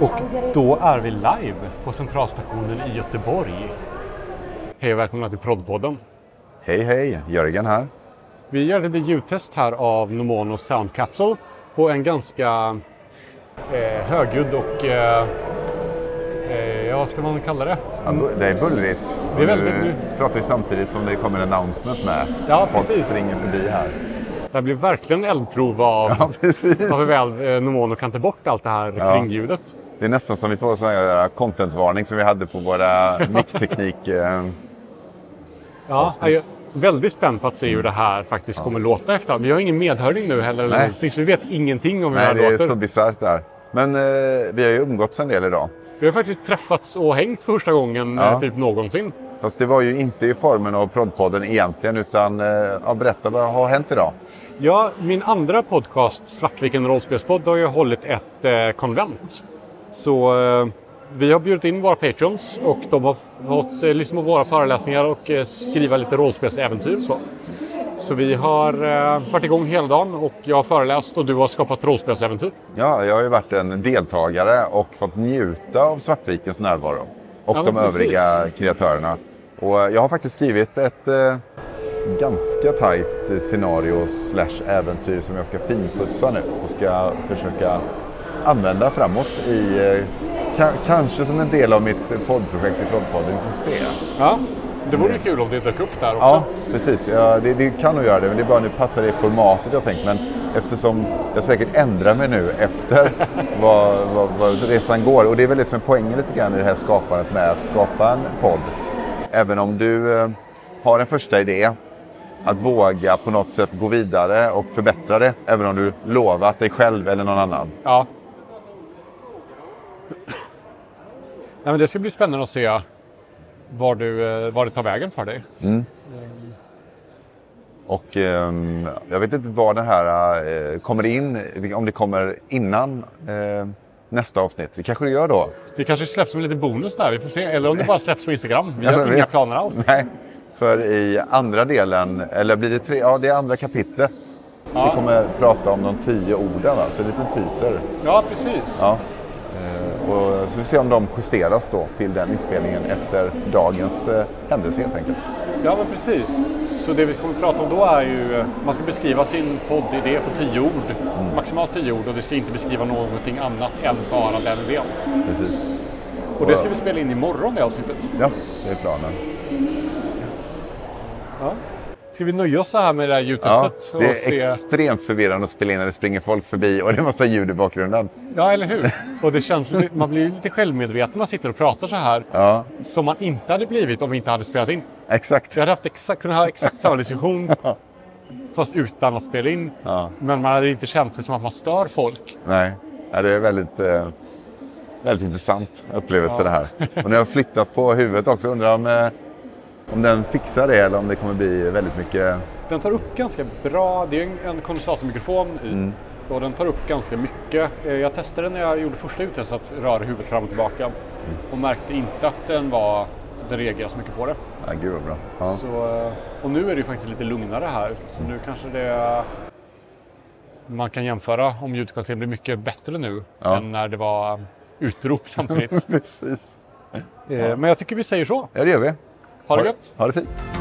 Och då är vi live på Centralstationen i Göteborg. Hej och välkomna till Proddpodden. Hej hej, Jörgen här. Vi gör lite ljudtest här av Nomono Sound Capsule på en ganska eh, högljudd och eh, eh, ja, vad ska man kalla det? Ja, det är bullrigt. Det är väldigt- nu pratar vi samtidigt som det kommer en announcement med. Ja, Folk precis. springer förbi här. Det blir verkligen eldprov av, Ja, precis. av hur väl eh, Nomono kan ta bort allt det här Ja. kringljudet. Det är nästan som vi får sån här content-varning som vi hade på våra mickteknik. eh, Ja, jag är väldigt spänd på att se hur det här faktiskt kommer låta efter. Vi har ingen medhörning nu heller. eller Nej. så vi vet ingenting om hur Nej, det det här är låter. så bisarrt där. Men eh, vi har ju umgåtts en del idag. Vi har faktiskt träffats och hängt för första gången Ja. eh, typ någonsin. Fast det var ju inte i formen av Proddpodden egentligen, utan eh, ja, berätta vad har hänt idag? Ja, min andra podcast, Svartviken rollspelspodd, har ju hållit ett eh, konvent. Så eh, vi har bjudit in våra patrons och de har fått eh, lyssna på våra föreläsningar och eh, skriva lite rollspelsäventyr. Så. så vi har eh, varit igång hela dagen och jag har föreläst och du har skapat rollspelsäventyr. Ja, jag har ju varit en deltagare och fått njuta av Svartvikens närvaro. Och Ja, de precis. övriga kreatörerna. Och eh, jag har faktiskt skrivit ett eh, ganska tajt scenario slash äventyr som jag ska finputsa nu och ska försöka använda framåt i eh, ka- kanske som en del av mitt eh, poddprojekt i Proddpodden. Vi får se. Ja, det vore ju kul om det dök upp där också. Ja, precis. Ja, det, det kan nog göra det, men det är bara nu passar det i formatet jag tänkt. Men eftersom jag säkert ändrar mig nu efter vad, vad, vad resan går. Och det är väl det som är poängen lite grann i det här skapandet med att skapa en podd. Även om du eh, har en första idé, att våga på något sätt gå vidare och förbättra det. Även om du lovat dig själv eller någon annan. Ja. Nej, men det ska bli spännande att se var, du, eh, var det tar vägen för dig. Och ehm, jag vet inte var den här eh, kommer in, om det kommer innan eh, nästa avsnitt. Det kanske det gör då. Det kanske släpps som en liten bonus där, vi får se. Eller om det bara släpps på Instagram. Vi Ja, har inga planer alls. Nej, för i andra delen, eller blir det tre, ja det är andra kapitlet. Ja. Vi kommer prata om de tio orden, så en liten teaser. Ja, precis. Ja. Eh, och så vi se om de justeras då till den inspelningen efter dagens eh, händelse helt enkelt. Ja, men precis. Så det vi kommer att prata om då är ju, eh, man ska beskriva sin poddidé på tio ord. Mm. Maximalt tio ord och det ska inte beskriva någonting annat än bara den idén. Precis. Och det ska vi spela in imorgon det avsnittet. Ja, det är planen. Ja. Ska vi nöja oss så här med det här Ja, ljudtestet? det är se... extremt förvirrande att spela in när det springer folk förbi och det är massa ljud i bakgrunden. Ja, eller hur? Och det känns lite, man blir lite självmedveten när man sitter och pratar så här. Ja, Som man inte hade blivit om vi inte hade spelat in. exakt. Vi hade haft exakt, kunnat ha exakt samma diskussion. fast utan att spela in. Ja. Men man hade inte känt sig som att man stör folk. Nej, ja, det är väldigt, eh, väldigt intressant upplevelse det här. Och jag har flyttat på huvudet också, undrar om, eh, om den fixar det eller om det kommer bli väldigt mycket... Den tar upp ganska bra, det är en, en kondensatormikrofon i. Och den tar upp ganska mycket. Eh, Jag testade när jag gjorde första uttestet att röra huvudet fram och tillbaka. Och märkte inte att den var, den reagerade så mycket på det. Ja, gud vad bra. Ja. Så, eh, och nu är det ju faktiskt lite lugnare här. Så nu kanske det... Man kan jämföra om ljudkvaliteten blir mycket bättre nu Ja. än när det var utrop samtidigt. Precis. Eh, Men jag tycker vi säger så. Ja, det gör vi. Ha det gött! Ha det fint.